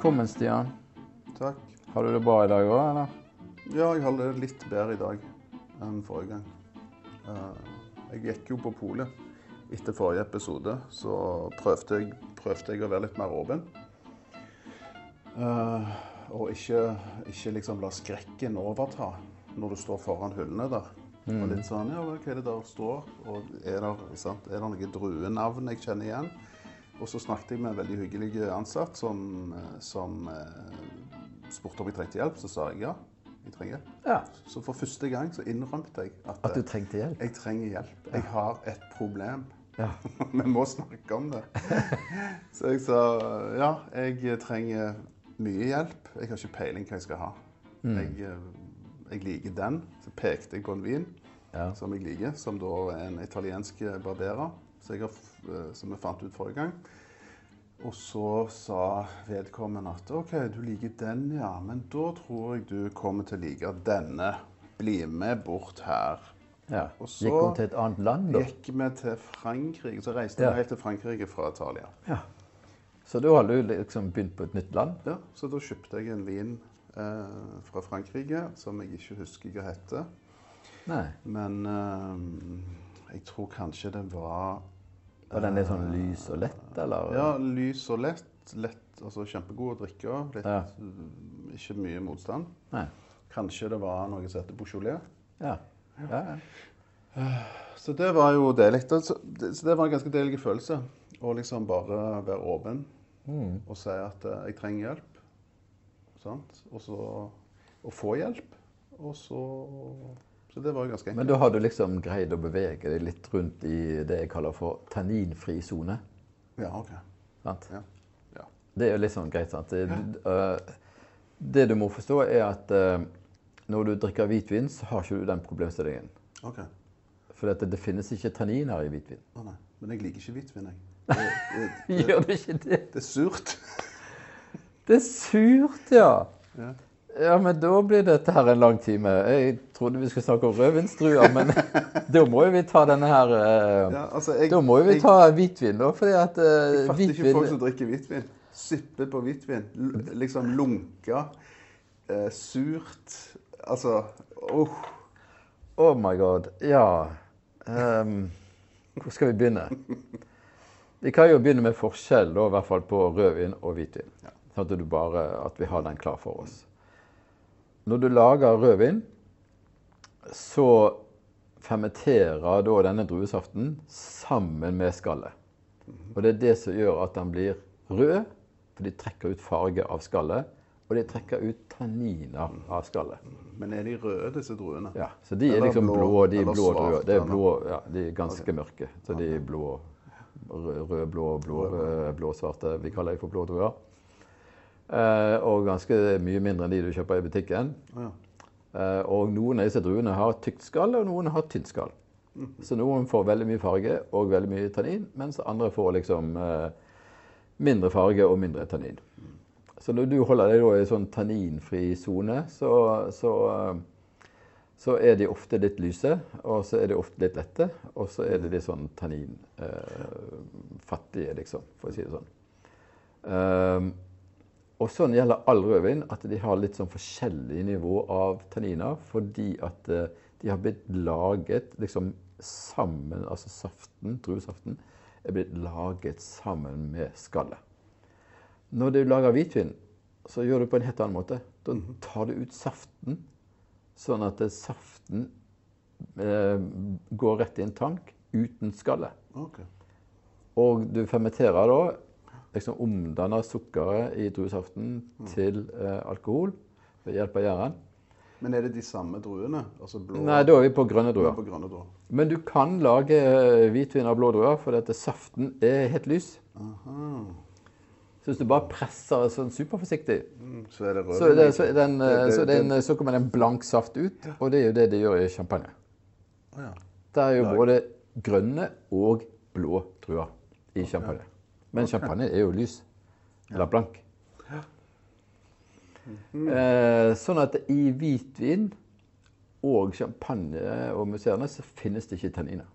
Velkommen, Stian. Takk. Har du det bra i dag òg, eller? Ja, jeg har det litt bedre i dag enn forrige gang. Eh, Jeg gikk jo på polet etter forrige episode, så prøvde jeg, prøvde jeg å være litt mer åpen. Eh, Og ikke, ikke liksom la skrekken overta når du står foran hyllene der. Og litt sånn Ja, hva er det der står? Og er det, sant? Er det noen druenavn jeg kjenner igjen? Og så snakket jeg med en veldig hyggelig ansatt som, eh, som eh, spurte om jeg trengte hjelp. Så sa jeg ja, jeg trenger hjelp. Ja. Så for første gang så innrømte jeg at, At du eh, trengte hjelp? jeg trenger hjelp. Jeg har et problem. Ja. Vi må snakke om det. Så jeg sa ja, jeg trenger mye hjelp. Jeg har ikke peiling hva jeg skal ha. Mm. Jeg, jeg liker den. Så pekte jeg på en vin Ja. som jeg liker, som da er en italiensk barbera, som, jeg eh, som vi fant ut forrige gang. Og så sa vedkommende at OK, du liker den, ja. Men da tror jeg du kommer til å like denne. Bli med bort her. ja. Og så- Gikk hun til et annet land, da? Gikk vi til Frankrike. Så reiste Ja. vi helt til Frankrike fra Italia. Ja. Så da har du liksom begynt på et nytt land? Ja, Så da kjøpte jeg en vin eh, fra Frankrike som jeg ikke husker hva heter. Nei. Men eh, jeg tror kanskje det var Var den litt sånn lys og lett, eller? Ja, lys og lett. lett altså Kjempegod å drikke. Litt, Ja. mm, Ikke mye motstand. Nei. Kanskje det var noe som heter Beaujolais. Ja. ja. ja. Så det var jo. Så det, så det var en ganske deilig følelse. Å liksom bare være åpen Mm. og si at eh, jeg trenger hjelp. Sant? Og så å få hjelp. Og så Så det var jo ganske Men da har du liksom greid å bevege deg litt rundt i det jeg kaller for tanninfri sone? Ja, OK. sant? Ja. ja. Det er jo litt sånn greit, sant? Det, du- uh, det du må forstå, er at uh, når du drikker hvitvin, så har ikke du den problemstillingen. OK. For det, det finnes ikke tanniner i hvitvin. Å nei. Men jeg liker ikke hvitvin, jeg. Det, det, Gjør du ikke det? det er surt. Det er surt, ja. Ja. Ja, men da blir dette her en lang time. Jeg trodde vi skulle snakke om rødvinsdruer, men da må jo vi ta denne her øh, Ja, altså, jeg, Da må jo vi jeg- ta hvitvin, da, fordi at øh, Jeg fatter ikke hvitvin folk som drikker hvitvin. Sippe på hvitvin. Liksom lunka. Eh, surt. Altså åh. Oh my god. Ja. um, hvor skal vi begynne? Vi kan jo begynne med forskjell, da, i hvert fall på rødvin og hvitvin. Ja. Sånn at, du bare, at vi har den klar for oss. Når du lager rødvin, så fermenterer da denne druesaften sammen med skallet. Og det er det som gjør at den blir rød, for de trekker ut farge av skallet. Og de trekker ut tanniner av skallet. Men er de røde, disse druene? Ja, så de er liksom blå, blå, de er blå svart. Det er blå, ja, de er ganske mørke. Så de er blå, rød, blå, blå, blå, blå, svarte. Vi kaller dem for blå druer. Eh, og ganske mye mindre enn de du kjøper i butikken. Ja. Eh, og noen av disse druene har tykt skall, og noen har tynt skall. Så noen får veldig mye farge og veldig mye tannin, mens andre får liksom eh, mindre farge og mindre tannin. Så når du holder deg i sånn tanninfri sone, så, så, eh, så er de ofte litt lyse, og så er de ofte litt lette, og så er de litt sånn tanninfattige, liksom, for å si det sånn. Um, og sånn gjelder all rødvin, at de har litt sånn forskjellig nivå av tanniner, fordi at eh, de har blitt laget liksom sammen, altså saften, druesaften, er blitt laget sammen med skallet. Når du lager hvitvin, så gjør du på en helt annen måte. Da tar du ut saften, sånn at saften eh, går rett i en tank uten skallet. Okay. Og du fermenterer da, liksom omdanne sukkeret i druesaften til eh, alkohol ved hjelp av gjæren. Men er det de samme druene? Altså blå Nei, da er vi på grønne druer. på grønne druer. Men du kan lage eh, hvitvin av blå druer, for dette saften er helt lys. Aha. Så hvis du bare presser sånn superforsiktig, Mm, Så er det så, det, så, den, Det- det- så, så kommer det en blank saft ut. Og det er jo det de gjør i champagne. Å ja. Det er jo både grønne og blå druer i champagne. Men champagne er jo lys. Eller blank. Eh, sånn at i hvitvin og champagne og musserende så finnes det ikke tanniner.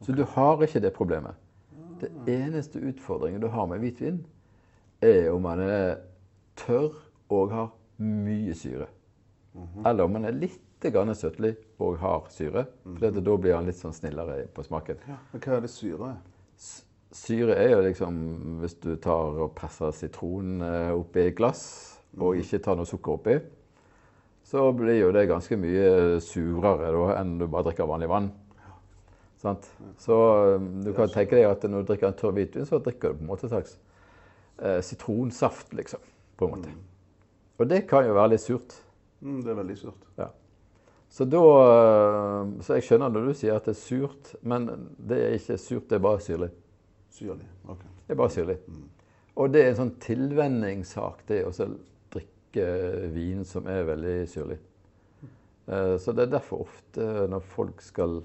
Så du har ikke det problemet. Det eneste utfordringen du har med hvitvin, er om man er tørr og har mye syre. Eller om man er litt søtlig og har syre. For da blir han litt sånn snillere på smaken. Ja, men hva er det syre Syre er jo liksom hvis du tar og presser sitron eh, oppi et glass og ikke tar noe sukker oppi, så blir jo det ganske mye surere da, enn du bare drikker vanlig vann. Sant? Så eh, du kan tenke deg at når du drikker en tørr hvitvin, så drikker du på en måte en slags eh, sitronsaft, liksom. På en måte. Og det kan jo være litt surt. Mm, det er veldig surt. Ja. Så da eh, Så jeg skjønner når du sier at det er surt, men det er ikke surt, det er bare syrlig. Syrlig. Ok. Det er bare syrlig. Og det er en sånn tilvenningssak, det å drikke vin som er veldig syrlig. Eh, Så det er derfor ofte når folk skal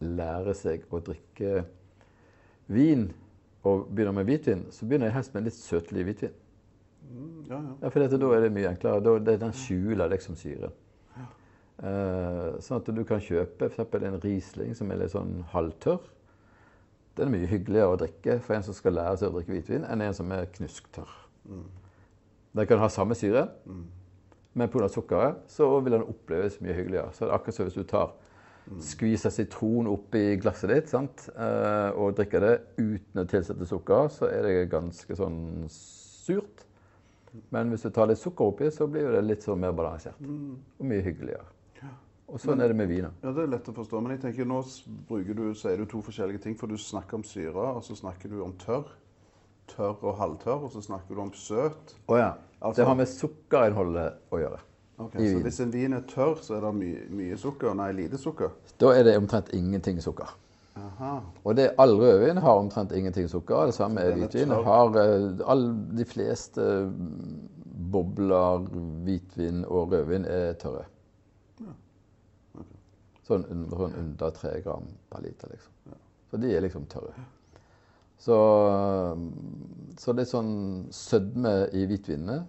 lære seg å drikke vin, og begynner med hvitvin, så begynner jeg helst med litt søtlig hvitvin. Mm, ja, ja. Ja, for dette, da er det mye enklere. Da, det, den skjuler liksom syren. Eh, sånn at du kan kjøpe f.eks. en Riesling som er litt sånn halvtørr. Den er mye hyggeligere å drikke for en som skal lære seg å drikke hvitvin, enn en som er knusktørr. Den kan ha samme syre, men pga. sukkeret så vil den oppleves mye hyggeligere. Så det er akkurat som hvis du tar skviser sitron oppi glasset ditt sant? eh, og drikker det uten å tilsette sukker, så er det ganske sånn surt. Men hvis du tar litt sukker oppi, så blir det litt sånn mer balansert. Og mye hyggeligere. Og sånn er det med viner. Ja, Det er lett å forstå. Men jeg tenker nå du, sier du to forskjellige ting. For du snakker om syre, og så snakker du om tørr. Tørr og halvtørr. Og så snakker du om søt. Å ja. Altså- det har med sukkerinnholdet å gjøre. Ok, Så hvis en vin er tørr, så er det mye, mye sukker? Nei, lite sukker? Da er det omtrent ingenting sukker. Aha. Og det, all rødvin har omtrent ingenting sukker. Det samme er hvitvin. tørr. Har, eh, all, de fleste mm, bobler, hvitvin og rødvin er tørre. Sånn, un- sånn under tre gram per liter, liksom. Så de er liksom tørre. Så, mm, så det er sånn sødme i hvitvinene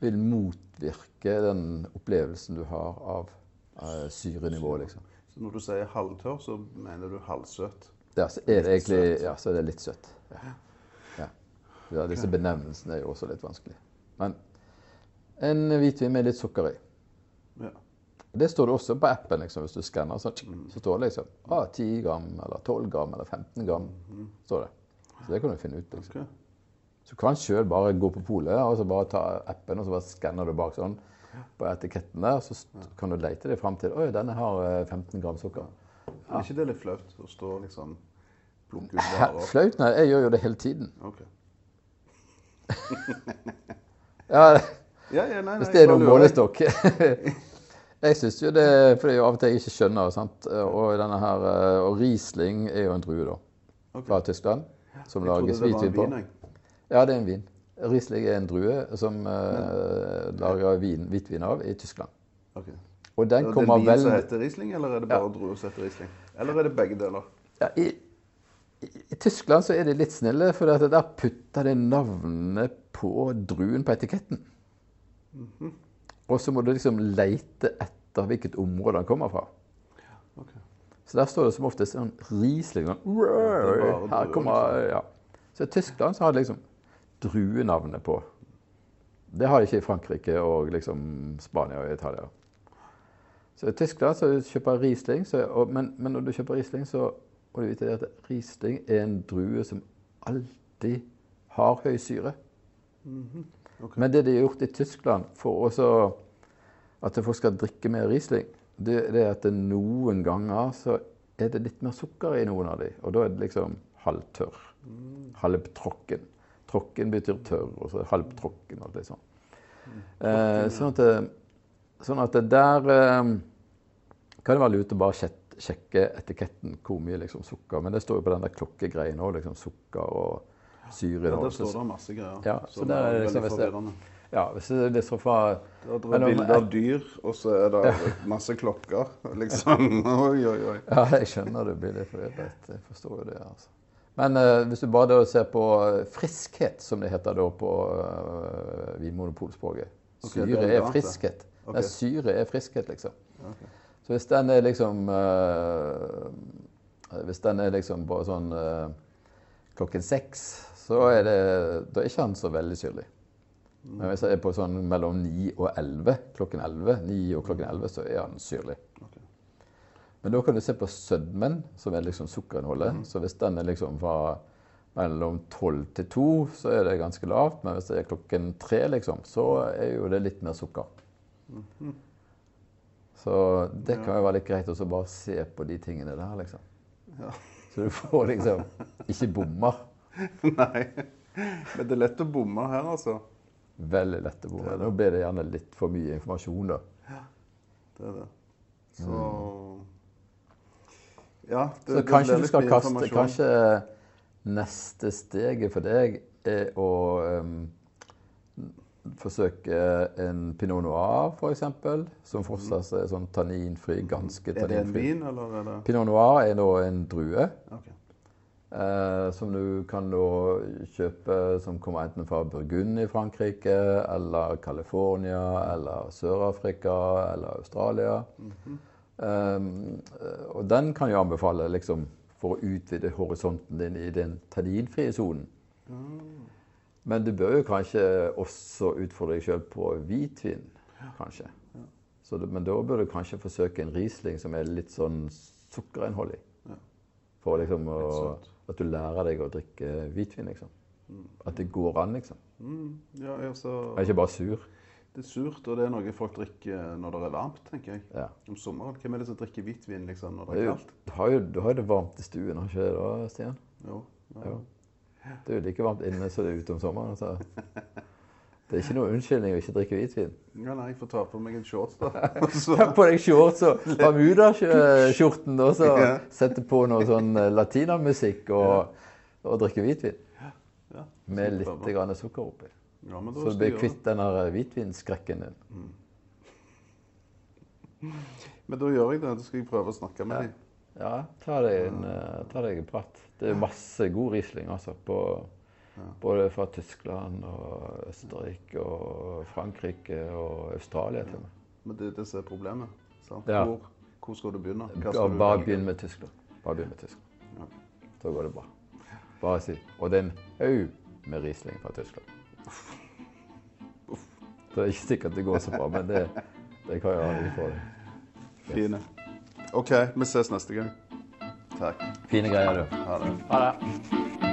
vil motvirke den opplevelsen du har av eh, syrenivå, liksom. Så når du sier halvtørr, så mener du halvsøt? Ja, så er det egentlig ja, så er det litt søtt. Ja. Ja. Ja, disse benevnelsene er jo også litt vanskelig. Men en hvitvin med litt sukker i. Ja. Det står det også på appen liksom, hvis du skanner. Så, Mm. så står det liksom ah, 10 gram, eller 12 gram, eller 15 gram. står det. Så det kan du finne ut. liksom. Okay. Ok. Så du kan sjøl bare gå på polet og så bare ta appen og så bare skanner du bak sånn på etiketten der. Så kan du lete deg fram til Oi, denne har eh, 15 gram sukker. Er ikke det litt flaut å stå liksom plukke ut varer? Flaut? Nei, jeg gjør jo det hele tiden. Okay. Ja, Ja, ja, nei, nei, Hvis det er noen målestokk. jeg syns jo det For det er jo av og til jeg ikke skjønner. sant? Og denne her, eh, og Riesling er jo en drue, da. Okay. Fra Tyskland. Som Jeg lages hvitvin på. vin. Ja, det er en vin. Riesling er en drue som uh, lager vin, hvitvin av i Tyskland. Ok. Og den Er det kommer vin som heter Riesling, eller er det bare drue som heter Riesling? Eller er det begge deler? ja, i, i, I Tyskland så er de litt snille, for der putter de navnet på druen på etiketten. Og så må du liksom leite etter hvilket område han kommer fra. Ok. Så der står det som oftest sånn Riesling. Sånn, her kommer, ja. Så i Tyskland så har de liksom druenavnet på. Det har de ikke i Frankrike og liksom Spania og Italia. Så i Tyskland så kjøper Riesling, så, og, men, men når du kjøper Riesling, så må du vite at Riesling er en drue som alltid har høy syre. Ok. Men det de har gjort i Tyskland for også at folk skal drikke mer Riesling, det, det er at det noen ganger så er det litt mer sukker i noen av de, og da er det liksom halvtørr. Halvtråkken. Tråkken betyr tørr, og så det halvtråkken og litt sånn. Eh, sånn, at det, sånn at det der eh, kan det være lurt å bare sjek- sjekke etiketten hvor mye liksom, sukker. Men det står jo på den der klokkegreien òg, liksom sukker og syre. Ja, der står det masse greier. Ja, så er det veldig liksom hvis det-. Ja, hvis det er sånn fra Det er bilder av dyr, og så er det masse klokker. Liksom. Oi, oi, oi. Ja, jeg skjønner du blir litt forvirret. Jeg forstår jo det. altså. Men eh, hvis du bare ser på eh, friskhet, som det heter da på uh, vinmonopolspråket Syre okay, er er friskhet. Okay. Nei, syre er friskhet, liksom. Okay. Så hvis den er liksom uh, Hvis den er liksom bare sånn uh, klokken seks, så er det Da er ikke han så veldig syrlig. Men hvis jeg er på sånn mellom 9 og 11, klokken 11, 9 og klokken 11, så er han syrlig. Okay. Men da kan du se på sødmen, som er liksom sukkerinnholdet. Så hvis den er liksom fra mellom 12 til 2, så er det ganske lavt. Men hvis det er klokken 3, liksom, så er jo det litt mer sukker. Så det kan jo være litt greit å bare se på de tingene der, liksom. Ja. Så du får liksom ikke bommer. Nei. Men det er lett å bomme her, altså. Veldig lett å bomme. Nå blir det gjerne litt for mye informasjon, da. Ja, Det er det. Så Ja. Det, Så det kanskje blir du litt skal mye kaste. Kanskje neste steget for deg er å um, forsøke en pinot noir, f.eks., som fortsatt er sånn tanninfri, ganske tanninfri. Er det en vin, eller er det Pinot noir er nå en drue Ok. Eh, som du kan da kjøpe som kommer enten fra Burgund i Frankrike, eller California, eller Sør-Afrika, eller Australia. Um, og den kan jeg anbefale liksom, for å utvide horisonten din i den tanninfrie sonen. Men du bør jo kanskje også utfordre deg sjøl på hvitvin, kanskje. Så det, men da bør du kanskje forsøke en Riesling som er litt sånn sukkerinnhold i. Ja. For liksom å. At du lærer deg å drikke hvitvin, liksom. At det går an, liksom. Mm, ja, altså, Jeg er ikke bare sur. det er surt, og det er noe folk drikker når det er varmt, tenker jeg. Ja. Om sommeren. Hvem er det som drikker hvitvin liksom, når Det er er kaldt? du, har jo, du har jo det varmt i stuen, har ikke det da, Stian? Jo. Ja. Jo. Det er jo like varmt inne som det er ute om sommeren. Så. Det er ikke noe unnskyldning å ikke drikke hvitvin. ja, nei, jeg får ta på meg en shorts, da. Ta på deg shorts og Bermudaskjorten og så Ja. sette på noe sånn eh, latinamusikk og, og drikke hvitvin. ja, Med litt grann sukker oppi. Ja, Så du blir kvitt den her hvitvinskrekken din. det. Men da gjør jeg det. Da skal jeg prøve å snakke med dem. Ja, ta deg en, eh, ta deg en prat. Det er masse god Riesling altså, på, både fra Tyskland og Østerrike og Frankrike og Australia til og med. Men det er det som er problemet. Sant? Ja. Hvor, hvor skal du begynne? Hva skal du bare begynn med Tyskland. Bare begynn med Tyskland. Ja. Så går det bra. Bare si. Og det er en haug med Riesling fra Tyskland. Det er ikke sikkert det går så bra, men det, det kan jeg aldri få deg. Fine. OK, vi ses neste gang. Takk. Fine greier, du. Ha det. Ha det.